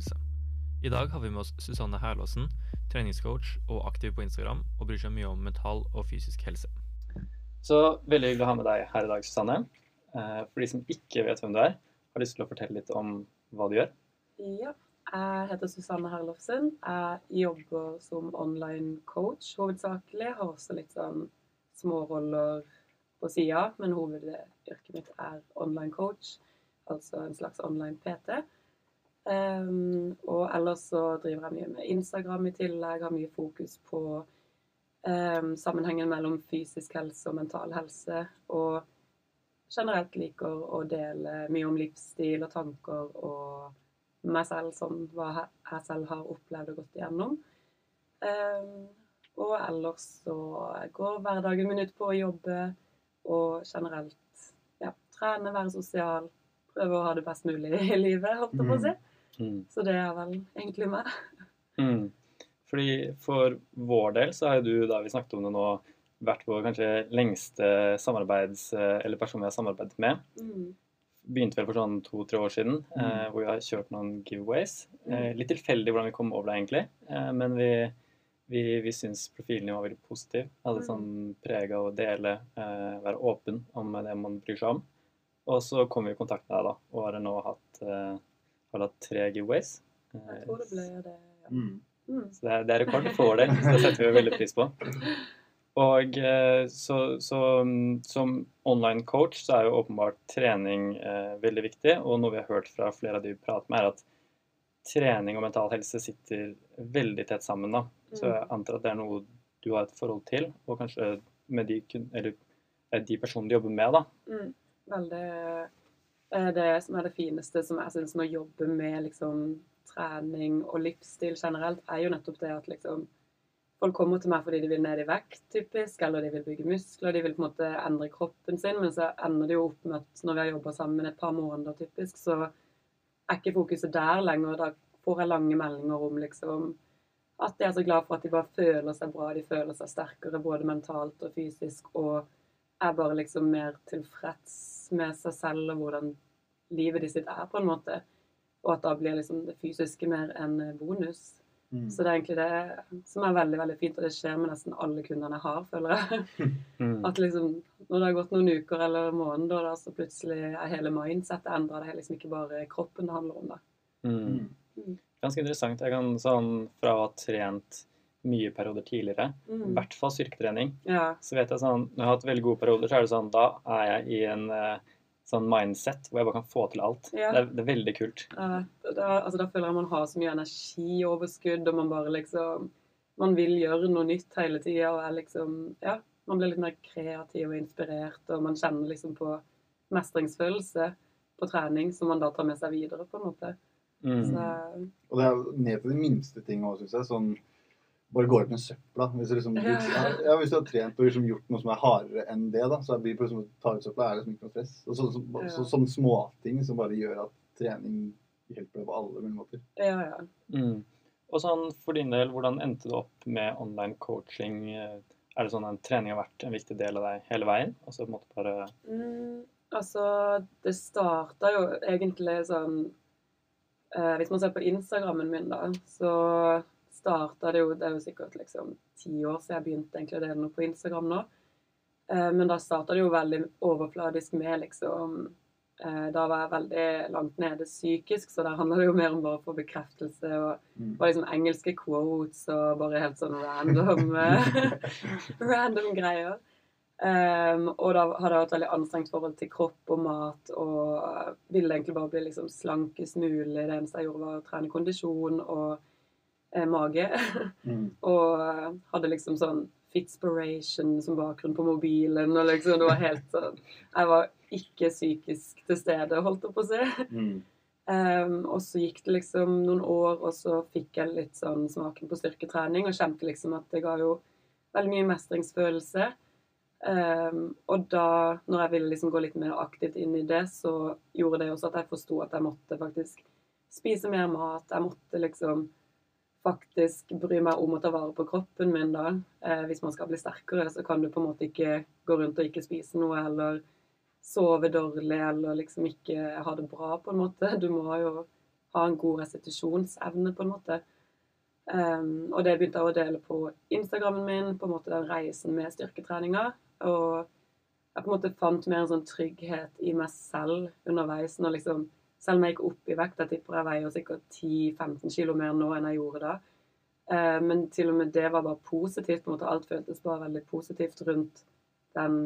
helse. I dag har vi med oss Susanne Herlåsen, treningscoach og aktiv på Instagram, og bryr seg mye om mental og fysisk helse. Så veldig hyggelig å ha med deg her i dag, Susanne. Eh, For de som ikke vet hvem du er, har lyst til å fortelle litt om hva du gjør. Ja, jeg heter Susanne Herlofsen. Jeg jobber som online coach hovedsakelig. Har også litt sånn småroller på sida, men hovedyrket mitt er online coach. Altså en slags online PT. Ehm, og ellers så driver jeg mye med Instagram i tillegg. Har mye fokus på um, sammenhengen mellom fysisk helse og mental helse. Og generelt liker å dele mye om livsstil og tanker og meg selv, sånn hva jeg selv har opplevd og gått igjennom. Um, og ellers så går hverdagen min ut på å jobbe og generelt ja, trene, være sosial. Prøve å ha det best mulig i livet, holdt jeg på å si. Mm. Så det er vel egentlig meg. Mm. Fordi For vår del så har du, da vi snakket om det nå, vært vår kanskje lengste samarbeids... Eller person vi har samarbeidet med. Mm. Begynte vel for sånn to-tre år siden, Mm. eh, hvor vi har kjørt noen giveaways. Eh, Mm. litt tilfeldig hvordan vi kom over det, egentlig. Eh, men vi, vi, vi syns profilen var veldig positiv. Hadde sånn preg av å dele, eh, være åpen om det man bryr seg om. Og så kom vi i kontakt med deg, da, og har nå hatt, har hatt tre giveaways. Jeg Eh, tror det ble det. Ja. Mm. Mm. så det er, det er rekord for det, så det setter vi veldig pris på. Og eh, så, så mm, som online coach så er jo åpenbart trening eh, veldig viktig, og noe vi har hørt fra flere av de vi prater med, er at trening og mental helse sitter veldig tett sammen. da. Så jeg antar at det er noe du har et forhold til, og kanskje med de, eller, eh, de personene du jobber med. da. Mm. Veldig eh, Det som er det fineste som jeg syns med å jobbe med liksom, trening og livsstil generelt, er jo nettopp det at liksom Folk kommer til meg fordi de vil ned i vekt, typisk, eller de vil bygge muskler, de vil på en måte endre kroppen sin, men så ender det jo opp med at når vi har jobba sammen et par måneder, typisk, så er ikke fokuset der lenger. Da får jeg lange meldinger om liksom at de er så glad for at de bare føler seg bra, de føler seg sterkere både mentalt og fysisk, og er bare liksom mer tilfreds med seg selv og hvordan livet de sitt er, på en måte. Og at da blir liksom det fysiske mer en bonus. Mm. Så det er egentlig det som er veldig veldig fint, og det skjer med nesten alle kundene jeg har, føler jeg. Mm. At liksom, når det har gått noen uker eller måneder, da, så plutselig er hele mindsettet endra. Det er liksom ikke bare kroppen det handler om, da. Mm. Mm. Ganske interessant. Jeg kan sånn fra å ha trent mye perioder tidligere, i Mm. hvert fall styrketrening, Ja. så vet jeg sånn Når jeg har hatt veldig gode perioder, så er det sånn Da er jeg i en eh, sånn mindset hvor jeg bare kan få til alt. Ja. Det, er, det er veldig kult. Ja, da, altså, da føler jeg man har så mye energioverskudd, og man bare liksom Man vil gjøre noe nytt hele tida, og er liksom Ja, man blir litt mer kreativ og inspirert, og man kjenner liksom på mestringsfølelse på trening som man da tar med seg videre, på en måte. Mm. Så Og det er ned til de minste ting òg, syns jeg. Sånn bare går ut med søpla. Hvis du, liksom, Ja. hvis du har trent og liksom gjort noe som er hardere enn det, da, så blir liksom, å ta ut søpla er liksom ikke noe stress. Og så, så, så, så, sånne småting som bare gjør at trening hjelper deg på alle mulige måter. ja, ja. Mm. Og sånn for din del, hvordan endte du opp med online coaching? Er det sånn at trening har vært en viktig del av deg hele veien? Altså på en måte bare Mm, altså, det starta jo egentlig sånn eh, Hvis man ser på Instagrammen min, da, så starta det jo Det er jo sikkert liksom ti år siden jeg begynte egentlig å dele noe på Instagram nå. Eh, men da starta det jo veldig overfladisk med liksom eh, Da var jeg veldig langt nede psykisk, så der handla det jo mer om bare å få bekreftelse og Mm. bare liksom engelske quotes og bare helt sånn random eh, random greier. Um, og da hadde jeg et veldig anstrengt forhold til kropp og mat og ville egentlig bare bli liksom slankest mulig. Det eneste jeg gjorde, var å trene kondisjon og mage. Mm. og eh, hadde liksom sånn Fitspiration som bakgrunn på mobilen. Og liksom, det var helt sånn Jeg var ikke psykisk til stede, holdt jeg på å si. Mm. Um, og så gikk det liksom noen år, og så fikk jeg litt sånn smaken på styrketrening og kjente liksom at det ga jo veldig mye mestringsfølelse. Um, og da, når jeg ville liksom gå litt mer aktivt inn i det, så gjorde det også at jeg forsto at jeg måtte faktisk spise mer mat. Jeg måtte liksom faktisk bry meg om å ta vare på kroppen min da. Eh, hvis man skal bli sterkere, så kan du på en måte ikke gå rundt og ikke spise noe, eller sove dårlig eller liksom ikke ha det bra, på en måte. Du må jo ha en god restitusjonsevne, på en måte. Um, og det begynte jeg å dele på Instagrammen min, på en måte den reisen med styrketreninga. Og jeg på en måte fant mer en sånn trygghet i meg selv underveis. når liksom, Selv om jeg gikk opp i vekt, jeg tipper jeg veier sikkert 10-15 kilo mer nå enn jeg gjorde da. Uh, men til og med det var bare positivt. på en måte Alt føltes bare veldig positivt rundt den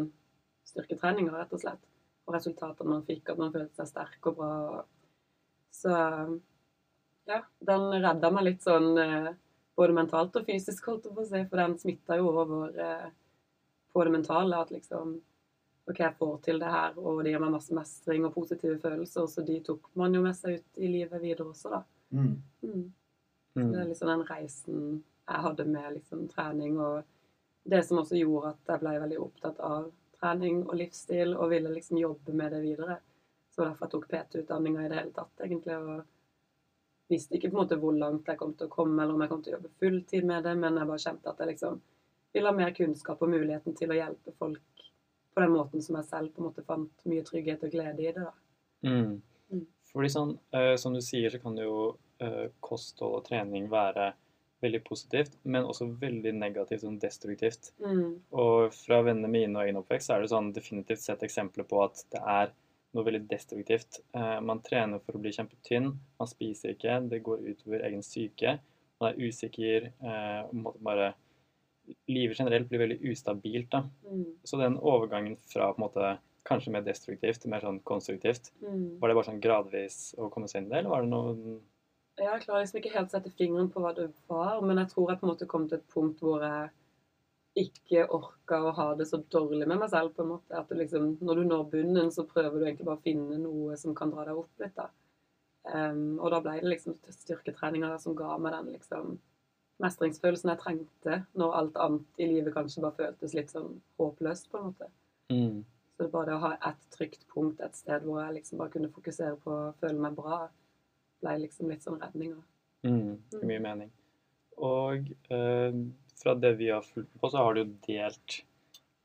styrketreninga, rett og slett. Og resultatene man fikk, at man følte seg sterk og bra. Så ja, den redda meg litt sånn eh, både mentalt og fysisk, holdt jeg på å si, for den smitta jo over eh, på det mentale. At liksom OK, jeg får til det her, og det gir meg masse mestring og positive følelser. Så de tok man jo med seg ut i livet videre også, da. Mm. Mm. Så det er liksom den reisen jeg hadde med liksom trening, og det som også gjorde at jeg ble veldig opptatt av trening og livsstil og ville liksom jobbe med det videre. Så derfor jeg tok PT-utdanninga i det hele tatt, egentlig. Og visste ikke på en måte hvor langt jeg kom til å komme, eller om jeg kom til å jobbe fulltid med det, men jeg bare kjente at jeg liksom ville ha mer kunnskap og muligheten til å hjelpe folk på den måten som jeg selv på en måte fant mye trygghet og glede i det. da. Mm. Mm. Fordi sånn, eh, som du sier, så kan jo eh, kosthold og trening være veldig positivt, men også veldig negativt og destruktivt. Mm. Og fra vennene mine og egen oppvekst så er det sånn definitivt sett eksempler på at det er noe veldig destruktivt. Eh, man trener for å bli kjempetynn, man spiser ikke, det går utover egen syke. Man er usikker, eh, og måtte bare Livet generelt blir veldig ustabilt. da. Mm. Så den overgangen fra på en måte kanskje mer destruktivt til mer sånn konstruktivt, Mm. var det bare sånn gradvis å komme seg inn i det, eller var det noen Jeg klarer liksom ikke helt å sette fingeren på hva det var, men jeg tror jeg på en måte kom til et punkt hvor jeg ikke orka å ha det så dårlig med meg selv. på en måte. At liksom, Når du når bunnen, så prøver du egentlig bare å finne noe som kan dra deg opp litt. da. Um, og da ble det liksom styrketreninga som ga meg den liksom mestringsfølelsen jeg trengte når alt annet i livet kanskje bare føltes litt sånn håpløst, på en måte. mm. Så det er bare det å ha et trygt punkt et sted hvor jeg liksom bare kunne fokusere på å føle meg bra, ble liksom litt sånn redninga. Mm, det mye mening. Og eh, fra det vi har fulgt på, så har du jo delt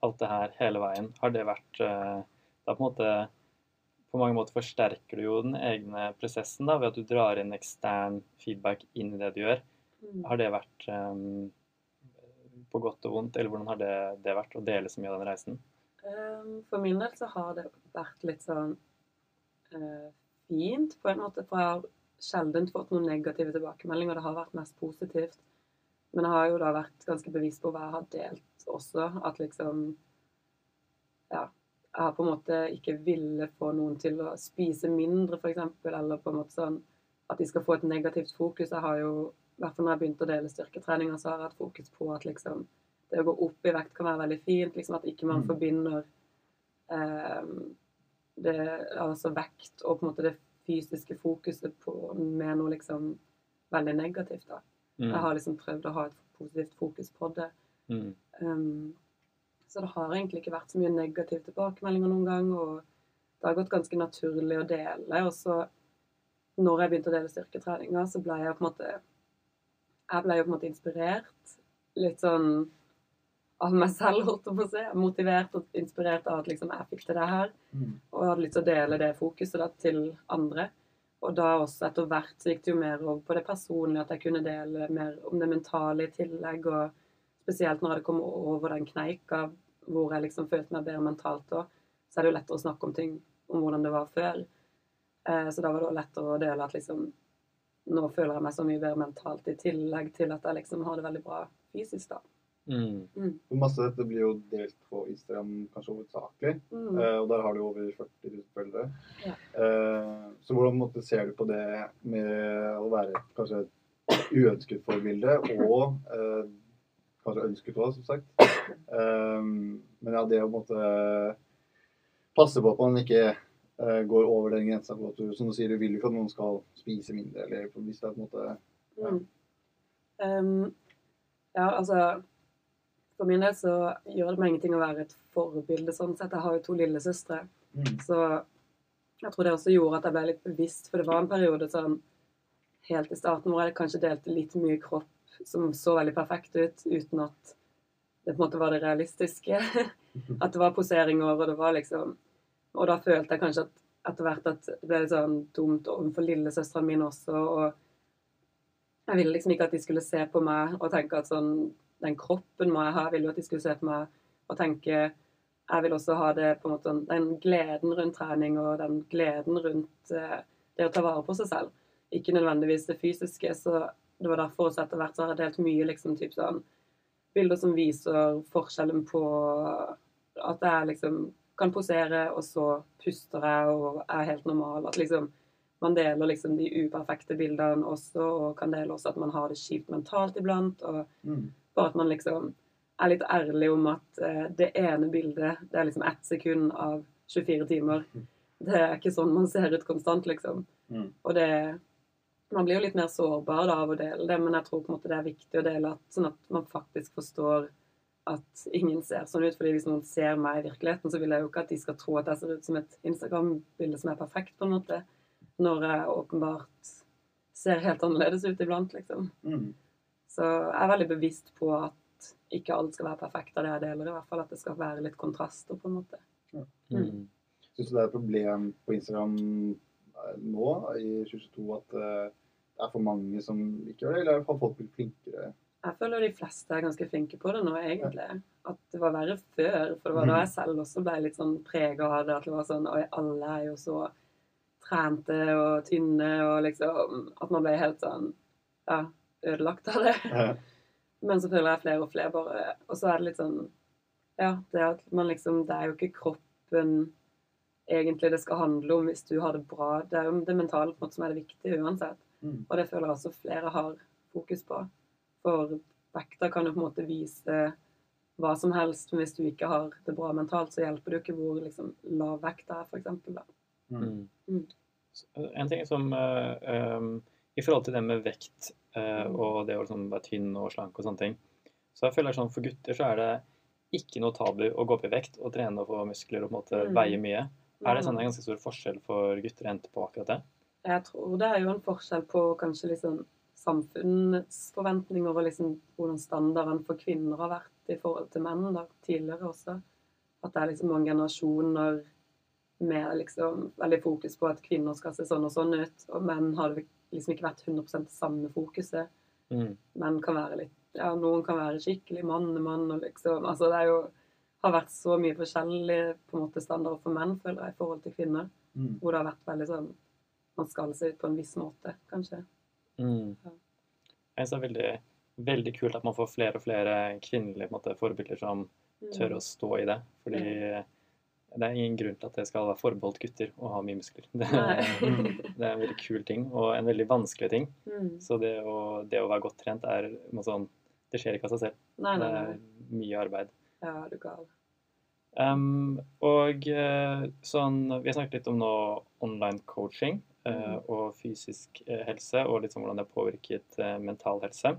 alt det her hele veien. Har det vært eh, Da på en måte På mange måter forsterker du jo den egne prosessen da, ved at du drar inn ekstern feedback inn i det du gjør. Mm. Har det vært um, på godt og vondt, eller hvordan har det, det vært å dele så mye av den reisen? Um, For min del så har det vært litt sånn uh, fint, på en måte. For jeg har sjelden fått noen negative tilbakemeldinger. Det har vært mest positivt. Men jeg har jo da vært ganske bevisst på hva jeg har delt også. At liksom Ja. Jeg har på en måte ikke ville få noen til å spise mindre, f.eks. Eller på en måte sånn at de skal få et negativt fokus. Jeg har jo, hvert fall når jeg begynte å dele styrketreninger, så har jeg hatt fokus på at liksom det å gå opp i vekt kan være veldig fint. liksom At ikke man Mm. forbinder eh, det, altså vekt og på en måte det fysiske fokuset på, med noe liksom veldig negativt. da. Mm. Jeg har liksom prøvd å ha et positivt fokus på det. Mm. Um, så det har egentlig ikke vært så mye negative tilbakemeldinger noen gang. Og det har gått ganske naturlig å dele. Og så, når jeg begynte å dele styrketreninger, så ble jeg på en måte Jeg ble jo på en måte inspirert. Litt sånn av meg selv, holdt jeg på å si. Motivert og inspirert av at liksom jeg fikk til det her. Mm. Og jeg hadde lyst til å dele det fokuset da, til andre. Og da også etter hvert så gikk det jo mer over på det personlige, at jeg kunne dele mer om det mentale i tillegg. Og spesielt når jeg kom over den kneika hvor jeg liksom følte meg bedre mentalt òg, så er det jo lettere å snakke om ting om hvordan det var før. Eh, så da var det lettere å dele at liksom Nå føler jeg meg så mye bedre mentalt, i tillegg til at jeg liksom har det veldig bra fysisk, da. Mm. Mm. Masse av dette blir jo delt på Instagram kanskje hovedsakelig. Mm. Eh, og der har du over 40 000 følgere. Ja. Eh, så hvordan måte, ser du på det med å være kanskje et uønsket forbilde, og eh, kanskje ønsket òg, som sagt. Eh, men ja, det å måtte passe på at man ikke går over den grensa på at du, som du sier, du vil jo ikke at noen skal spise mindre, eller hvis det er på en måte Ja. Mm. Um, ja, altså For min del så gjør det meg ingenting å være et forbilde sånn sett. Jeg har jo to lillesøstre, mm, så jeg tror det også gjorde at jeg ble litt bevisst. For det var en periode sånn helt i starten hvor jeg kanskje delte litt mye kropp som så veldig perfekt ut, uten at det på en måte var det realistiske. At det var poseringer, og det var liksom og da følte jeg kanskje at etter hvert at det ble litt sånn dumt overfor lillesøstrene mine også. og jeg ville liksom ikke at de skulle se på meg og tenke at sånn Den kroppen må jeg ha. Jeg ville jo at de skulle se på meg og tenke Jeg vil også ha det på en måte sånn, den gleden rundt trening og den gleden rundt eh, det å ta vare på seg selv. Ikke nødvendigvis det fysiske. Så det var derfor også etter hvert så har jeg delt mye liksom typ sånn bilder som viser forskjellen på at jeg liksom kan posere, og så puster jeg og er helt normal. At liksom man deler liksom de uperfekte bildene også, og kan dele også at man har det kjipt mentalt iblant. Og Mm. bare at man liksom er litt ærlig om at eh, det ene bildet, det er liksom ett sekund av 24 timer. Det er ikke sånn man ser ut konstant, liksom. Mm. Og det Man blir jo litt mer sårbar da av å dele det, men jeg tror på en måte det er viktig å dele at, sånn at man faktisk forstår at ingen ser sånn ut. fordi hvis noen ser meg i virkeligheten, så vil jeg jo ikke at de skal tro at jeg ser ut som et Instagram-bilde som er perfekt, på en måte. Når jeg åpenbart ser helt annerledes ut iblant, liksom. Mm. Så jeg er veldig bevisst på at ikke alt skal være perfekt av det jeg deler, i hvert fall at det skal være litt kontraster, på en måte. Mm. Syns du det er et problem på Instagram eh, nå i 2022 at eh, det er for mange som ikke gjør det, eller er folk blitt flinkere? Jeg føler de fleste er ganske flinke på det nå, egentlig. At det var verre før. For det var da jeg selv også ble litt sånn prega av det. At det var sånn Oi, alle er jo så trente og tynne, og liksom At man ble helt sånn Ja, ødelagt av det. Ja. Men så føler jeg flere og flere bare Og så er det litt sånn Ja, det at man liksom Det er jo ikke kroppen egentlig det skal handle om hvis du har det bra. Det er jo det mentale på en måte som er det viktige uansett. Mm. Og det føler jeg også flere har fokus på. For vekta kan jo på en måte vise hva som helst, men hvis du ikke har det bra mentalt, så hjelper det jo ikke hvor liksom, lav vekt er, f.eks. Mm. Mm. En ting som uh, um, I forhold til det med vekt eh, Mm. og det å liksom være tynn og slank og sånne ting, så jeg føler sånn for gutter så er det ikke noe tabu å gå opp i vekt og trene og få muskler og på en måte Mm. veie mye. Er det sånn en ganske stor forskjell for gutter og jenter på akkurat det? Jeg tror det er jo en forskjell på kanskje litt sånn samfunnets forventninger og liksom hvordan standarden for kvinner har vært i forhold til menn da, tidligere også. At det er liksom mange generasjoner med liksom veldig fokus på at kvinner skal se sånn og sånn ut, og menn har det liksom ikke vært 100 det samme fokuset. Mm. Menn kan være litt Ja, noen kan være skikkelig mannemann og liksom Altså det er jo har vært så mye forskjellige på en måte standarder for menn, føler jeg, i forhold til kvinner. Mm. Hvor det har vært veldig sånn Man skal se ut på en viss måte, kanskje. Mm. Jeg synes det er veldig, veldig kult at man får flere og flere kvinnelige på en måte, forbilder som Mm. tør å stå i det. Fordi det er ingen grunn til at det skal være forbeholdt gutter å ha mye muskler. Det, det er en veldig kul ting, og en veldig vanskelig ting. Mm. Så det å, det å være godt trent er noe sånn Det skjer ikke av seg selv. Nei, Det nei, er mye arbeid. Ja, du er gal. Um, og eh, sånn Vi har snakket litt om nå online coaching. Og fysisk eh, helse, og sånn hvordan det har påvirket eh, mental helse.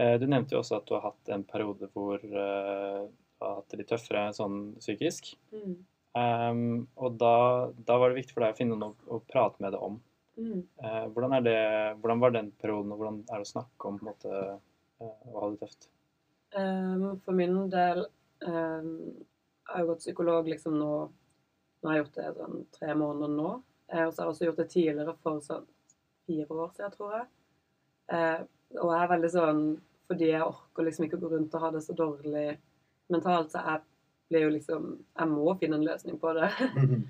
Eh, du nevnte jo også at du har hatt en periode hvor eh, du har hatt det litt tøffere sånn psykisk. Mm. Um, og da, da var det viktig for deg å finne noe å prate med det om. Mm. Eh, hvordan, det, hvordan var den perioden, og hvordan er det å snakke om måte, eh, å ha det tøft? Um, for min del um, Jeg har jo gått psykolog liksom nå Nå har jeg gjort det sånn tre måneder nå. Eh, og så har jeg også gjort det tidligere for sånn fire år siden, tror jeg. Eh, og jeg er veldig sånn Fordi jeg orker liksom ikke å gå rundt og ha det så dårlig mentalt, så jeg blir jo liksom Jeg må finne en løsning på det.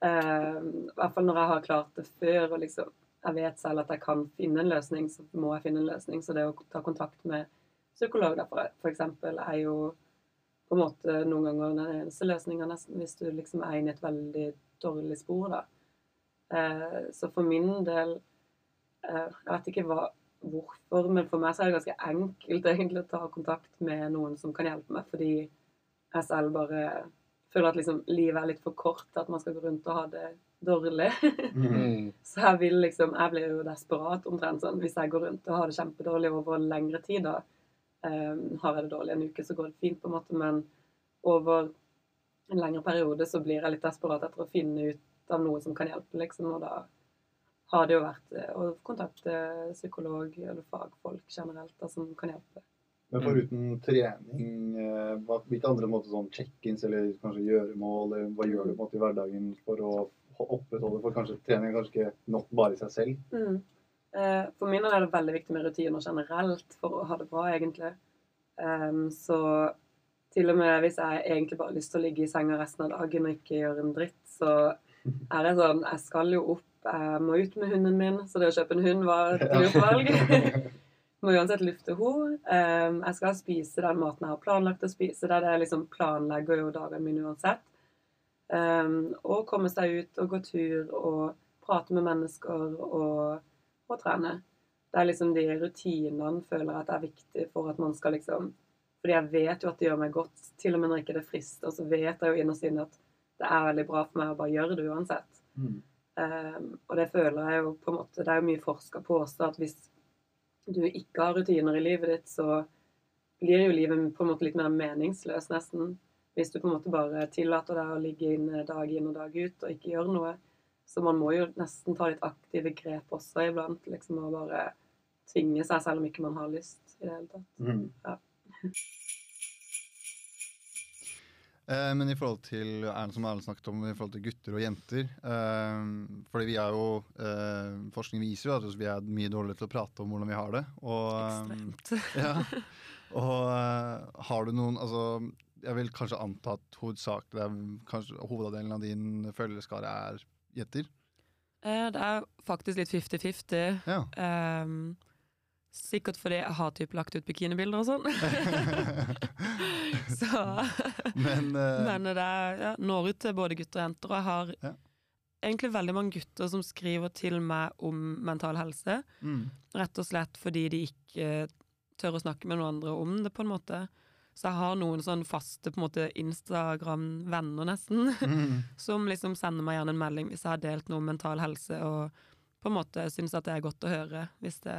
Eh, I hvert fall når jeg har klart det før, og liksom jeg vet selv at jeg kan finne en løsning, så må jeg finne en løsning. Så det å ta kontakt med psykolog eksempel, er jo på en måte noen ganger den eneste løsninga, nesten, hvis du liksom er inne i et veldig dårlig spor, da. Eh, så for min del eh, Jeg vet ikke hva, hvorfor, men for meg så er det ganske enkelt egentlig å ta kontakt med noen som kan hjelpe meg, fordi jeg selv bare føler at liksom livet er litt for kort til at man skal gå rundt og ha det dårlig. Mm. Så jeg vil liksom Jeg blir jo desperat omtrent sånn hvis jeg går rundt og har det kjempedårlig over lengre tid, da. Um, har jeg det dårlig en uke, så går det fint, på en måte, men over en lengre periode så blir jeg litt desperat etter å finne ut av noe som kan hjelpe, liksom. Og da har det jo vært eh, å kontakte psykolog eller fagfolk generelt da, som kan hjelpe. Men foruten trening, eh, hvilke andre måter sånn check-ins eller kanskje gjøremål, eller hva gjør du på en måte i hverdagen for å ho- opprettholde For kanskje trening er kanskje ikke nok bare i seg selv. Mm. Eh, For min del er det veldig viktig med rutiner generelt for å ha det bra, egentlig. Så til og med hvis jeg egentlig bare har lyst til å ligge i senga resten av dagen og ikke gjøre en dritt, så er det sånn Jeg skal jo opp, jeg må ut med hunden min, så det å kjøpe en hund var et lurt valg. må uansett lufte henne. Jeg skal spise den maten jeg har planlagt å spise. Det er det jeg liksom planlegger jo dagen min uansett. Um, og komme seg ut og gå tur og prate med mennesker og, og trene. Det er liksom de rutinene føler jeg at er viktig for at man skal liksom Fordi jeg vet jo at det gjør meg godt, til og med når ikke det frister, så vet jeg jo innerst inne at det er veldig bra for meg å bare gjøre det uansett. Mm. Um, og det føler jeg jo på en måte Det er jo mye forska på også at hvis du ikke har rutiner i livet ditt, så blir jo livet på en måte litt mer meningsløst, nesten. Hvis du på en måte bare tillater deg å ligge inne dag inn og dag ut og ikke gjøre noe. Så man må jo nesten ta litt aktive grep også iblant, liksom, og bare tvinge seg selv om ikke man har lyst i det hele tatt. Mm. Ja. Eh, men i forhold til Erne som Erlend snakket om, i forhold til gutter og jenter eh, fordi vi er jo eh, Forskning viser jo at vi er mye dårligere til å prate om hvordan vi har det. Og, eh, Ekstremt. ja. og eh, har du noen Altså, jeg vil kanskje anta at hovedsakelig det er kanskje hoveddelen av din følgerskare er jenter? Eh, Det er faktisk litt 50-50. Ja. Ehm, sikkert fordi jeg har typ lagt ut bikinibilder og sånn. Så Men, uh, Men det er, ja, når ut til både gutter og jenter. Og jeg har Ja. egentlig veldig mange gutter som skriver til meg om mental helse. mm, Rett og slett fordi de ikke tør å snakke med noen andre om det, på en måte. Så jeg har noen sånn faste på en måte Instagram-venner, nesten, mm, som liksom sender meg gjerne en melding hvis jeg har delt noe om mental helse, og på en måte syns at det er godt å høre hvis, det,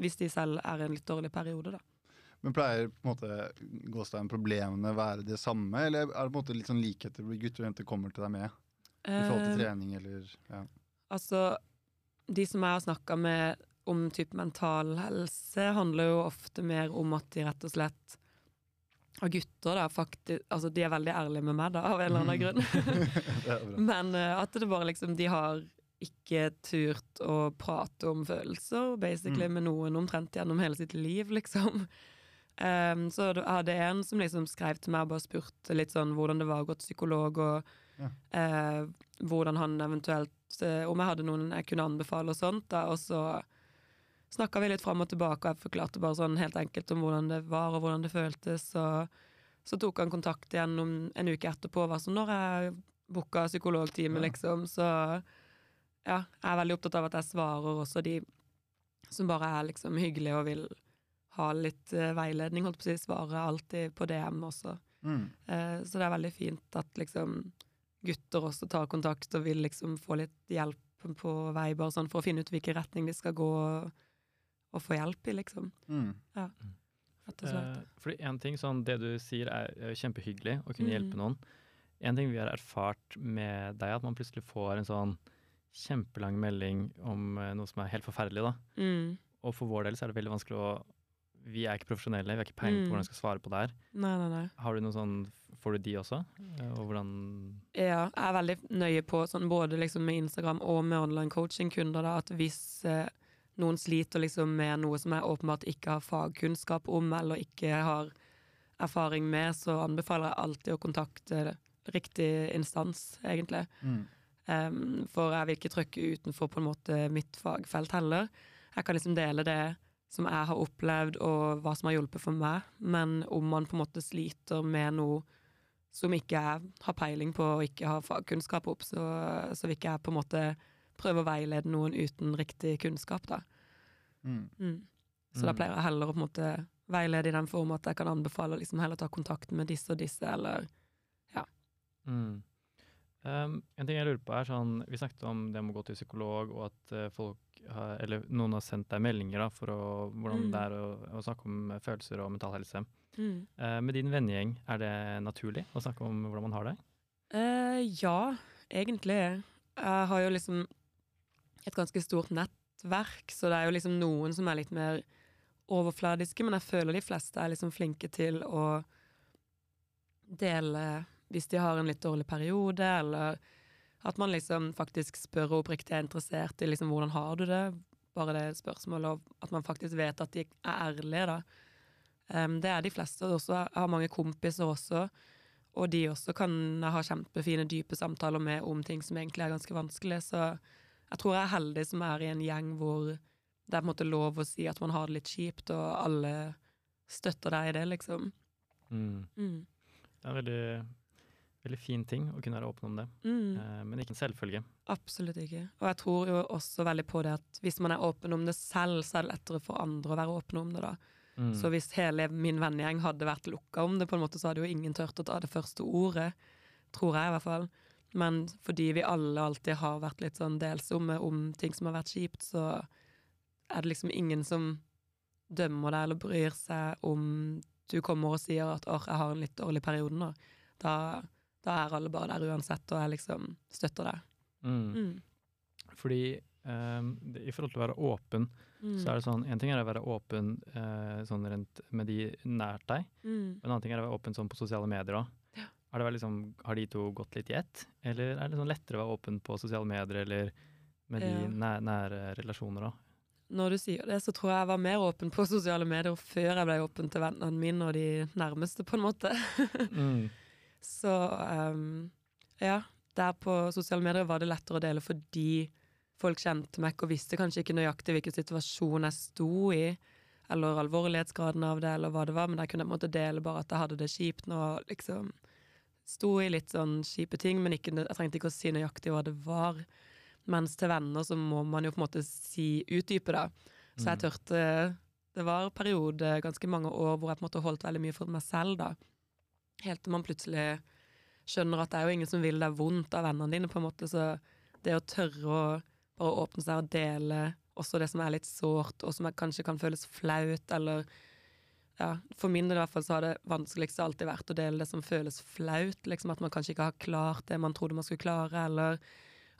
hvis de selv er i en litt dårlig periode, da. Men pleier på en måte gåstein problemene være det samme, eller er det på en måte litt sånn likheter hvor gutter og jenter kommer til deg med? I forhold til Eh, trening eller ja. Altså, de som jeg har snakka med om type mental helse, handler jo ofte mer om at de rett og slett Og gutter, da, faktisk Altså, de er veldig ærlige med meg, da, av en eller annen grunn. Men uh, at det bare liksom De har ikke turt å prate om følelser, basically, Mm. med noen omtrent gjennom hele sitt liv, liksom. Em, så jeg hadde en som liksom skrev til meg og bare spurte litt sånn hvordan det var å gå til psykolog, og Ja. uh, hvordan han eventuelt uh, Om jeg hadde noen jeg kunne anbefale og sånt, da, og så snakka vi litt fram og tilbake, og jeg forklarte bare sånn helt enkelt om hvordan det var, og hvordan det føltes, og så tok han kontakt igjen om en uke etterpå, og var sånn når jeg booka psykologtime, Ja. liksom, så ja, jeg er veldig opptatt av at jeg svarer også de som bare er liksom hyggelige og vil ha litt eh, veiledning, holdt på å si, svarer alltid på DM også. Mm. Eh, så det er veldig fint at liksom gutter også tar kontakt og vil liksom få litt hjelp på vei, bare sånn for å finne ut hvilken retning de skal gå, og, og få hjelp i, liksom. Mm. Rett og slett. Eh, fordi en ting, sånn, Det du sier er eh, kjempehyggelig, å kunne Mm. hjelpe noen. En ting vi har erfart med deg, at man plutselig får en sånn kjempelang melding om noe som er helt forferdelig. da. Mm. Og for vår del så er det veldig vanskelig å Vi er ikke profesjonelle, vi har ikke peiling på Mm. hvordan vi skal svare på det her. Nei, nei, nei. Har du noe sånn, Får du de også? Eh, Og hvordan Ja, jeg er veldig nøye på, sånn, både liksom med Instagram og med online coaching-kunder, da, at hvis eh, noen sliter liksom med noe som jeg åpenbart ikke har fagkunnskap om, eller ikke har erfaring med, så anbefaler jeg alltid å kontakte riktig instans, egentlig. Mm. Um, for jeg vil ikke trykke utenfor på en måte mitt fagfelt heller. Jeg kan liksom dele det som jeg har opplevd, og hva som har hjulpet for meg, men om man på en måte sliter med noe som ikke jeg har peiling på og ikke har fagkunnskap opp, så, så vil ikke jeg på en måte prøve å veilede noen uten riktig kunnskap, da. Mm. Mm. Så da Mm. pleier jeg heller å på en måte veilede i den form at jeg kan anbefale liksom heller ta kontakt med disse og disse, eller Mm. Um, en ting jeg lurer på er sånn, Vi snakket om det med å gå til psykolog, og at eh, folk har, eller noen har sendt deg meldinger da, for å, hvordan Mm. det er å, å snakke om eh, følelser og mental helse. mm. Eh, med din vennegjeng, er det naturlig å snakke om hvordan man har det? Eh, ja, egentlig. Jeg har jo liksom et ganske stort nettverk, så det er jo liksom noen som er litt mer overfladiske, men jeg føler de fleste er liksom flinke til å dele hvis de har en litt dårlig periode, eller at man liksom faktisk spør og oppriktig er interessert i liksom hvordan har du det, bare det spørsmålet, og at man faktisk vet at de er ærlige, da. Um, det er de fleste også. Jeg har mange kompiser også, og de også kan ha kjempefine, dype samtaler med om ting som egentlig er ganske vanskelig. Så jeg tror jeg er heldig som er i en gjeng hvor det er på en måte lov å si at man har det litt kjipt, og alle støtter deg i det, liksom. Mm. Mm. Det er veldig, veldig fin ting å kunne være åpen om det, Mm. eh, men ikke en selvfølge. Absolutt ikke. Og jeg tror jo også veldig på det at hvis man er åpen om det selv, så er det lettere for andre å være åpne om det, da. Mm. Så hvis hele min vennegjeng hadde vært lukka om det, på en måte, så hadde jo ingen turt å ta det første ordet. Tror jeg, i hvert fall. Men fordi vi alle alltid har vært litt sånn delsomme om ting som har vært kjipt, så er det liksom ingen som dømmer deg eller bryr seg om du kommer og sier at 'åh, jeg har en litt dårlig periode nå'. Da, da er alle bare der uansett, og jeg liksom støtter deg. Mm. Mm. Fordi um, i forhold til å være åpen, Mm. så er det sånn En ting er å være åpen uh, sånn rent med de nært deg, Mm. en annen ting er å være åpen sånn på sosiale medier òg. Ja. Har, det vært liksom, har de to gått litt i ett, eller er det sånn lettere å være åpen på sosiale medier eller med de Ja. næ nære relasjoner da? Når du sier det, så tror jeg jeg var mer åpen på sosiale medier før jeg ble åpen til vennene mine og de nærmeste, på en måte. Mm. Så um, ja, der på sosiale medier var det lettere å dele fordi folk kjente meg og visste kanskje ikke nøyaktig hvilken situasjon jeg sto i, eller alvorlighetsgraden av det, eller hva det var, men der kunne jeg en måte dele bare at jeg hadde det kjipt nå, liksom sto i litt sånn kjipe ting, men ikke, jeg trengte ikke å si nøyaktig hva det var. Mens til venner så må man jo på en måte si utdype, da. Så jeg Mm. tørte Det var periode, ganske mange år, hvor jeg på en måte holdt veldig mye for meg selv, da. Helt til man plutselig skjønner at det er jo ingen som vil deg vondt av vennene dine, på en måte, så det å tørre å bare åpne seg og dele også det som er litt sårt, og som kanskje kan føles flaut, eller ja, For min del i hvert fall så har det vanskeligste alltid vært å dele det som føles flaut. liksom At man kanskje ikke har klart det man trodde man skulle klare, eller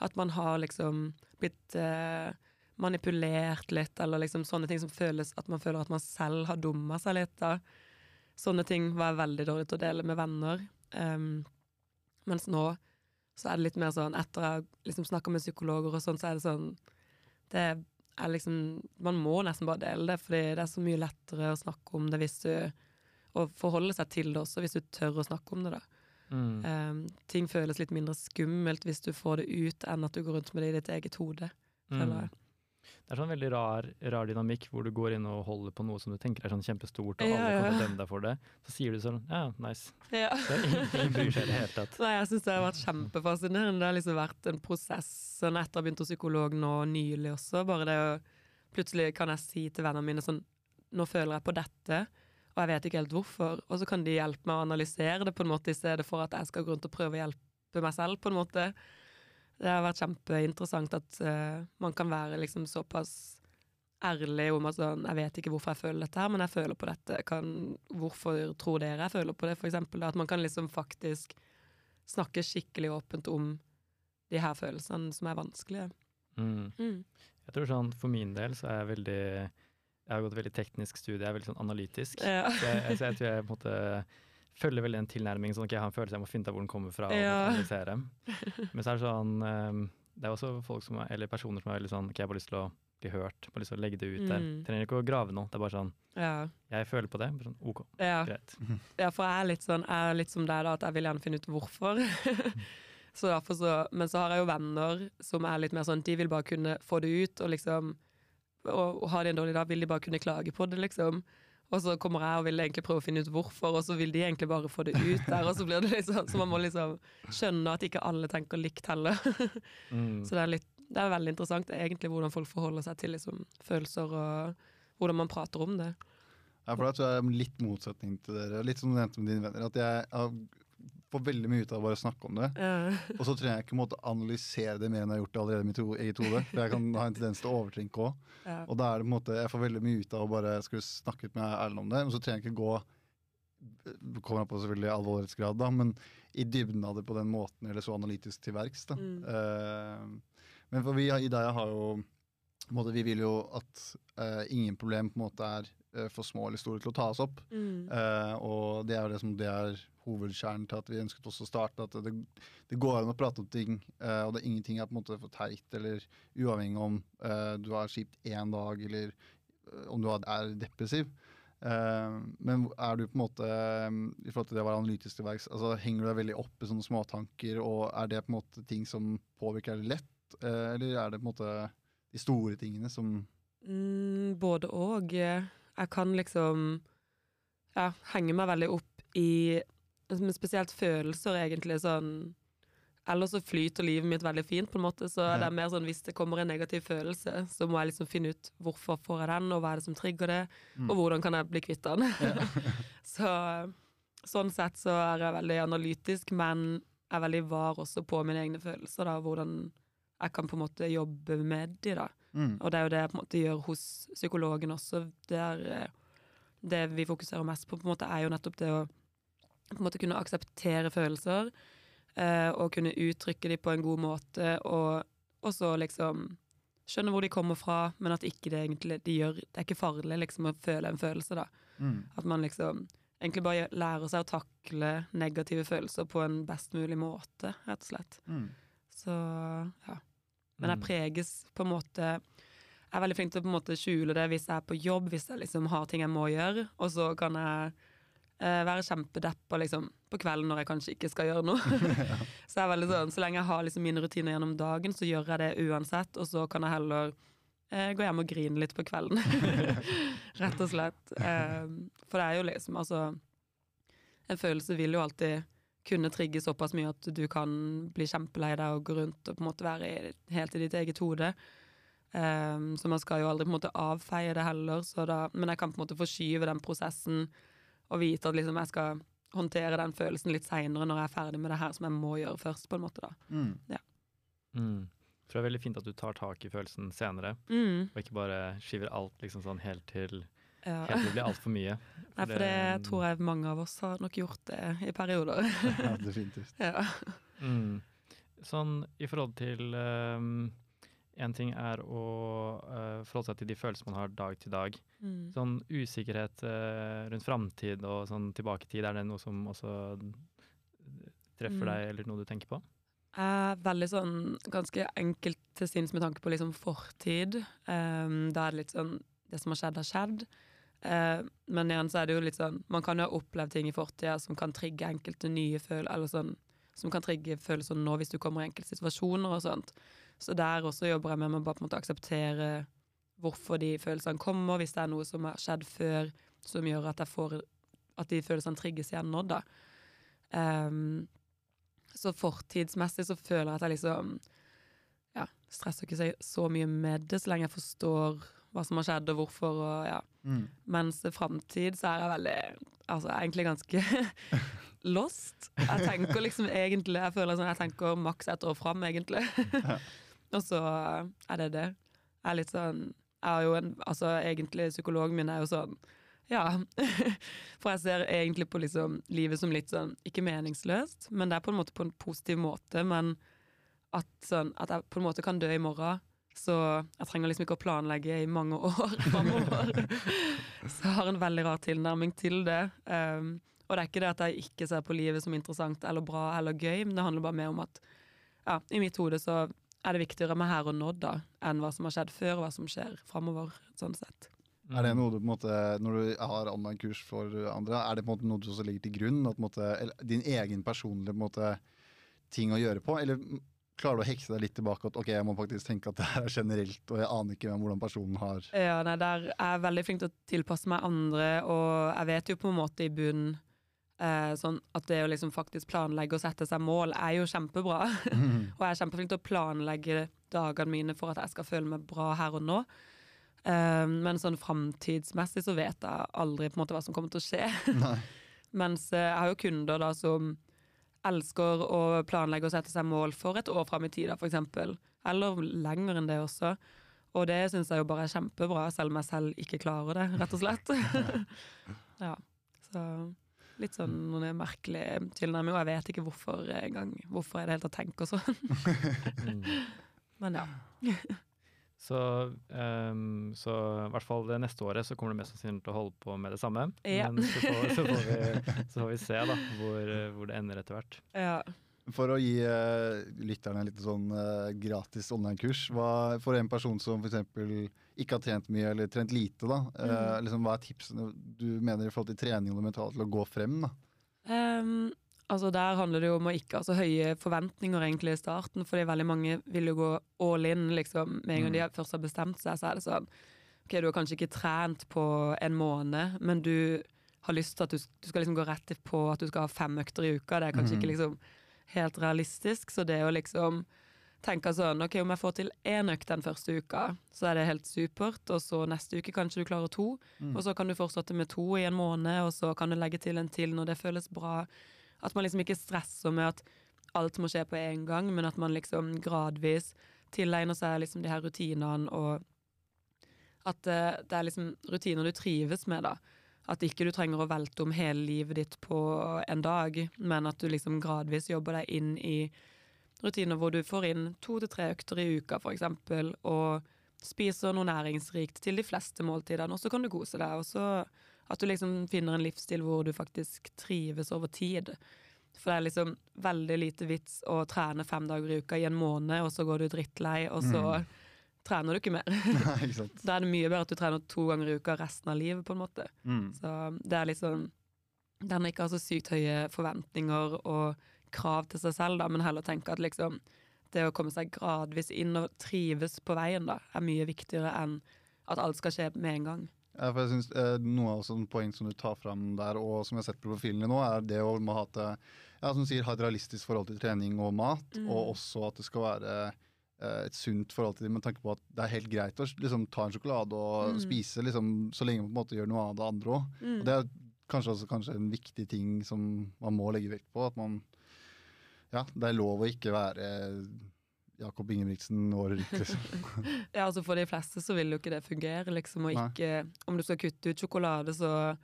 at man har liksom blitt eh, manipulert litt, eller liksom sånne ting som føles At man føler at man selv har dumma seg litt. da. Sånne ting var jeg veldig dårlig til å dele med venner. Um, mens nå så er det litt mer sånn Etter jeg har liksom snakka med psykologer og sånn, så er det sånn Det er liksom Man må nesten bare dele det, fordi det er så mye lettere å snakke om det hvis du Og forholde seg til det også, hvis du tør å snakke om det, da. Mm. Um, ting føles litt mindre skummelt hvis du får det ut, enn at du går rundt med det i ditt eget hode. føler Mm. jeg. Det er sånn veldig rar, rar dynamikk hvor du går inn og holder på noe som du tenker er sånn kjempestort, og Ja, alle kommer til å dømme deg for det. Så sier du sånn ja, nice. Ja. Det er ingen, bryr seg i det hele tatt. Nei, jeg syns det har vært kjempefascinerende. Det har liksom vært en prosess sånn etter å ha begynt hos psykolog nå nylig også. Bare det å Plutselig kan jeg si til vennene mine sånn Nå føler jeg på dette, og jeg vet ikke helt hvorfor. Og så kan de hjelpe meg å analysere det på en måte, i stedet for at jeg skal gå rundt og prøve å hjelpe meg selv, på en måte. Det har vært kjempeinteressant at uh, man kan være liksom såpass ærlig om at sånn Jeg vet ikke hvorfor jeg føler dette her, men jeg føler på dette. Kan, hvorfor tror dere jeg føler på det, for eksempel? At man kan liksom faktisk snakke skikkelig åpent om de her følelsene som er vanskelige. Mm. Mm. Jeg tror sånn, For min del så er jeg veldig Jeg har gått veldig teknisk studie, jeg er veldig sånn analytisk. Ja. Så, jeg, så jeg tror jeg på en måte følger veldig en tilnærming sånn at jeg har en følelse jeg må finne ut hvor den kommer fra. og Ja. måtte analysere. Men så er det sånn ehm, Det er også folk som er, eller personer som er veldig sånn Ok, jeg har bare lyst til å bli hørt, bare lyst til å legge det ut der. Mm. Trenger ikke å grave noe. Det er bare sånn Ja. Jeg føler på det. Bare sånn OK, Ja. greit. ja, for jeg er litt sånn Jeg er litt som deg, da, at jeg vil gjerne finne ut hvorfor. så derfor så Men så har jeg jo venner som er litt mer sånn De vil bare kunne få det ut, og liksom Og, og har de en dårlig dag, vil de bare kunne klage på det, liksom. Og så kommer jeg og vil egentlig prøve å finne ut hvorfor, og så vil de egentlig bare få det ut der. Og så blir det liksom Så man må liksom skjønne at ikke alle tenker likt heller. Mm. Så det er, litt, det er veldig interessant egentlig hvordan folk forholder seg til liksom, følelser, og hvordan man prater om det. Ja, for da tror jeg er litt motsetning til dere. Litt som du nevnte med dine venner. At jeg har- får veldig mye ut av å bare snakke om det. Ja. Og så trenger jeg ikke måtte analysere det mer enn jeg har gjort det allerede i mitt eget hode. For jeg kan ha en tendens til å overtrinke òg. Ja. Og da er det på en måte, jeg får veldig mye ut av å bare skulle snakke med Erlend om det. Men så trenger jeg ikke gå kommer an på selvfølgelig alvorlighetsgrad, da, men i dybden av det på den måten, eller så analytisk til verks. da. Mm. Uh, men for vi i Ideia har jo måte, Vi vil jo at uh, ingen problem på en måte er eh, for små eller store til å tas opp. Mm. Eh, og det er jo det som det er hovedkjernen til at vi ønsket også å starte. At det, det går an å prate om ting, eh, og det er ingenting er på en måte for teit eller uavhengig om eh, du har kjipt én dag eller eh, om du er depressiv. Men er du på en måte i forhold til det å være analytisk til verks, altså henger du deg veldig opp i sånne småtanker, og er det på en måte ting som påvirker deg lett, eller er det på en måte de store tingene som Mm, både og. Jeg kan liksom ja, henge meg veldig opp i spesielt følelser, egentlig. sånn Ellers så flyter livet mitt veldig fint, på en måte. Så det er mer sånn hvis det kommer en negativ følelse, så må jeg liksom finne ut hvorfor får jeg den, og hva er det som trigger det, Mm. og hvordan kan jeg bli kvitt den. så sånn sett så er jeg veldig analytisk, men er veldig var også på mine egne følelser, da. Hvordan jeg kan på en måte jobbe med de, da. mm. Og det er jo det jeg på en måte gjør hos psykologen også. Det, er, eh, det vi fokuserer mest på, på en måte, er jo nettopp det å på en måte kunne akseptere følelser. eh, og kunne uttrykke dem på en god måte, og så liksom skjønne hvor de kommer fra, men at ikke det egentlig de gjør Det er ikke farlig liksom å føle en følelse, da. Mm. At man liksom egentlig bare lærer seg å takle negative følelser på en best mulig måte, rett og slett. Mm. Så ja. Men jeg Mm. preges på en måte Jeg er veldig flink til å på en måte skjule det hvis jeg er på jobb, hvis jeg liksom har ting jeg må gjøre. Og så kan jeg være kjempedeppa liksom, på kvelden når jeg kanskje ikke skal gjøre noe. så jeg er veldig sånn, så lenge jeg har liksom mine rutiner gjennom dagen, så gjør jeg det uansett. Og så kan jeg heller eh, gå hjem og grine litt på kvelden. Rett og slett. Eh, for det er jo liksom altså En følelse vil jo alltid kunne trigge såpass mye at du kan bli kjempelei deg og gå rundt og på en måte være i, helt i ditt eget hode. Um, så man skal jo aldri på en måte avfeie det heller, så da, men jeg kan på en måte forskyve den prosessen og vite at liksom jeg skal håndtere den følelsen litt seinere når jeg er ferdig med det her som jeg må gjøre først, på en måte, da. Mm. Mm. For det er veldig fint at du tar tak i følelsen senere, Mm, og ikke bare skyver alt liksom sånn helt til, ja. helt til det blir altfor mye. Nei, for det tror jeg mange av oss har nok gjort det i perioder. Ja, definitivt. ja. Mm. Sånn i forhold til um, En ting er å uh, forholde seg til de følelsene man har dag til dag. Mm. Sånn usikkerhet uh, rundt framtid og sånn tilbaketid, er det noe som også treffer Mm. deg, eller noe du tenker på? Jeg er veldig sånn ganske enkelt til sinns med tanke på liksom fortid. Um, da er det litt sånn Det som har skjedd, har skjedd. Uh, men igjen så er det jo litt sånn Man kan jo ha opplevd ting i fortida som kan trigge enkelte nye følelser, eller sånn som kan trigge følelser nå hvis du kommer i enkelte situasjoner og sånt. Så der også jobber jeg med å bare på en måte akseptere hvorfor de følelsene kommer, hvis det er noe som har skjedd før som gjør at jeg får At de følelsene trigges igjen nå, da. Um, så fortidsmessig så føler jeg at jeg liksom ja, stresser ikke så- så mye med det, så lenge jeg forstår hva som har skjedd og hvorfor. Og, ja. Mm. Mens framtid så er jeg veldig Altså egentlig ganske lost. Jeg tenker liksom egentlig Jeg føler sånn, jeg tenker maks ett år fram, egentlig. og så er det det. Jeg er litt sånn Jeg har jo en Altså egentlig psykologen min er jo sånn ja. For jeg ser egentlig på liksom livet som litt sånn ikke meningsløst, men det er på en måte på en positiv måte. Men at, sånn, at jeg på en måte kan dø i morgen, så jeg trenger liksom ikke å planlegge i mange år framover. så jeg har en veldig rar tilnærming til det. Um, og det er ikke det at jeg ikke ser på livet som interessant eller bra eller gøy, men det handler bare mer om at ja, i mitt hode så er det viktigere med her og nå da, enn hva som har skjedd før, og hva som skjer framover. Sånn sett. Er det noe du på en måte, Når du har online-kurs for andre, er det på en måte noe du også legger til grunn? At måte, din egen personlige måte, ting å gjøre på? Eller klarer du å hekse deg litt tilbake at ok, jeg må faktisk tenke at det her er generelt, og jeg aner ikke hvordan personen har Ja, nei, der er jeg veldig flink til å tilpasse meg andre, og jeg vet jo på en måte i bunnen sånn at det å liksom faktisk planlegge og sette seg mål er jo kjempebra. og jeg er kjempeflink til å planlegge dagene mine for at jeg skal føle meg bra her og nå. Eh, men sånn framtidsmessig så vet jeg aldri på en måte hva som kommer til å skje. Nei. Mens eh, jeg har jo kunder da som elsker å planlegge og sette seg mål for et år fram i tid, f.eks. Eller lenger enn det også. Og det syns jeg jo bare er kjempebra, selv om jeg selv ikke klarer det, rett og slett. ja. Så litt sånn noen merkelig tilnærming, og jeg vet ikke hvorfor engang. Hvorfor jeg i det hele tatt tenker sånn. Mm. Men ja. Så, um, så i hvert fall det neste året så kommer du mest sannsynlig til å holde på med det samme. Ja. Men så får, så, får vi, så får vi se da, hvor, hvor det ender etter hvert. Ja. For å gi uh, lytterne litt sånn uh, gratis online-kurs, for en person som f.eks. ikke har trent mye eller trent lite, da, uh, mm. liksom, hva er tipsene du mener i forhold til trening og det mentale til å gå frem? da? Um, altså Der handler det jo om å ikke ha så høye forventninger egentlig i starten, fordi veldig mange vil jo gå all in liksom, med en gang de Mm. først har bestemt seg. Så er det sånn Ok, du har kanskje ikke trent på en måned, men du har lyst til at du, du skal liksom gå rett på at du skal ha fem økter i uka. Det er kanskje mm. ikke liksom helt realistisk, så det å liksom tenke sånn Ok, om jeg får til én økt den første uka, så er det helt supert, og så neste uke kanskje du klarer to. Mm. Og så kan du fortsette med to i en måned, og så kan du legge til en til når det føles bra. At man liksom ikke stresser med at alt må skje på en gang, men at man liksom gradvis tilegner seg liksom de her rutinene, og at eh, det er liksom rutiner du trives med, da. At ikke du trenger å velte om hele livet ditt på en dag, men at du liksom gradvis jobber deg inn i rutiner hvor du får inn to til tre økter i uka, eksempel, og spiser noe næringsrikt til de fleste måltidene, og så kan du kose deg. Og så at du liksom finner en livsstil hvor du faktisk trives over tid. For det er liksom veldig lite vits å trene fem dager i uka i en måned, og så går du drittlei, og så Mm. Trener du ikke mer. Nei, ikke sant? Da er det mye bedre at du trener to ganger i uka resten av livet, på en måte. Mm. Så det er liksom Den ikke har så sykt høye forventninger og krav til seg selv, da, men heller tenke at liksom det å komme seg gradvis inn og trives på veien, da, er mye viktigere enn at alt skal skje med en gang. Ja, for jeg synes, eh, Noe av sånne poeng som du tar fram der, og som jeg har sett på profilen din nå, er det å ha, et, eh, ja, som sier, ha et realistisk forhold til trening og mat, Mm. og også at det skal være et sunt forhold til det, med tanke på at det er helt greit å liksom, ta en sjokolade og Mm. spise liksom, så lenge man på en måte gjør noe av det andre òg. Mm. Og det er kanskje også kanskje en viktig ting som man må legge vekt på. At man Ja, det er lov å ikke være Jakob Ingebrigtsen året rundt, liksom. Ja, altså For de fleste så vil jo ikke det fungere, liksom. Og Nei. om du skal kutte ut sjokolade, så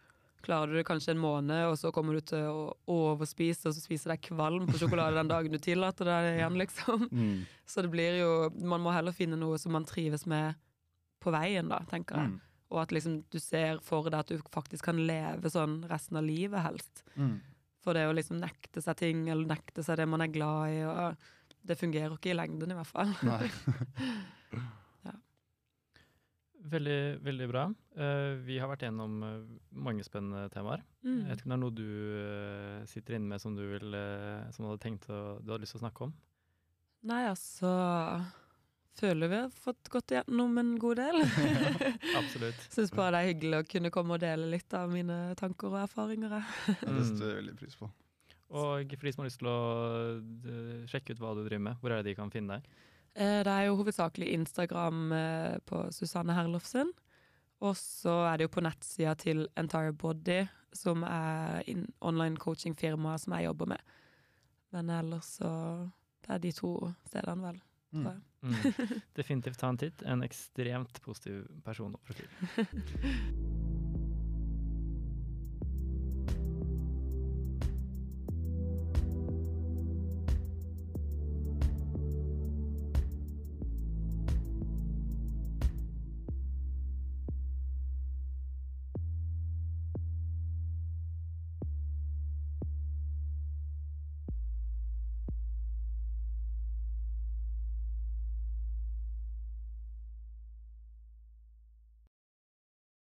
klarer du det kanskje en måned, og så kommer du til å overspise, og så spiser deg kvalm på sjokolade den dagen du tillater deg det igjen, liksom. Mm. Så det blir jo Man må heller finne noe som man trives med på veien, da, tenker jeg. Mm. Og at liksom du ser for deg at du faktisk kan leve sånn resten av livet, helst. Mm. For det å liksom nekte seg ting, eller nekte seg det man er glad i, og det fungerer ikke i lengden, i hvert fall. Nei. Veldig, veldig bra. Eh, vi har vært gjennom eh, mange spennende temaer. Jeg Mm. vet ikke om det er noe du eh, sitter inne med som du, vil, som du hadde tenkt å, du hadde lyst til å snakke om? Nei, altså Føler vi har fått gått gjennom en god del. Absolutt. Syns bare det er hyggelig å kunne komme og dele litt av mine tanker og erfaringer. jeg. Ja, det setter jeg veldig pris på. Og for de som har lyst til å sjekke ut hva du driver med, hvor er det de kan finne deg? Eh, Det er jo hovedsakelig Instagram eh, på Susanne Herlofsen. Og så er det jo på nettsida til Entire Body, som er online coaching-firma som jeg jobber med. Men ellers så Det er de to stedene, vel. Mm. Mm. Definitivt ta en titt. En ekstremt positiv person og profil.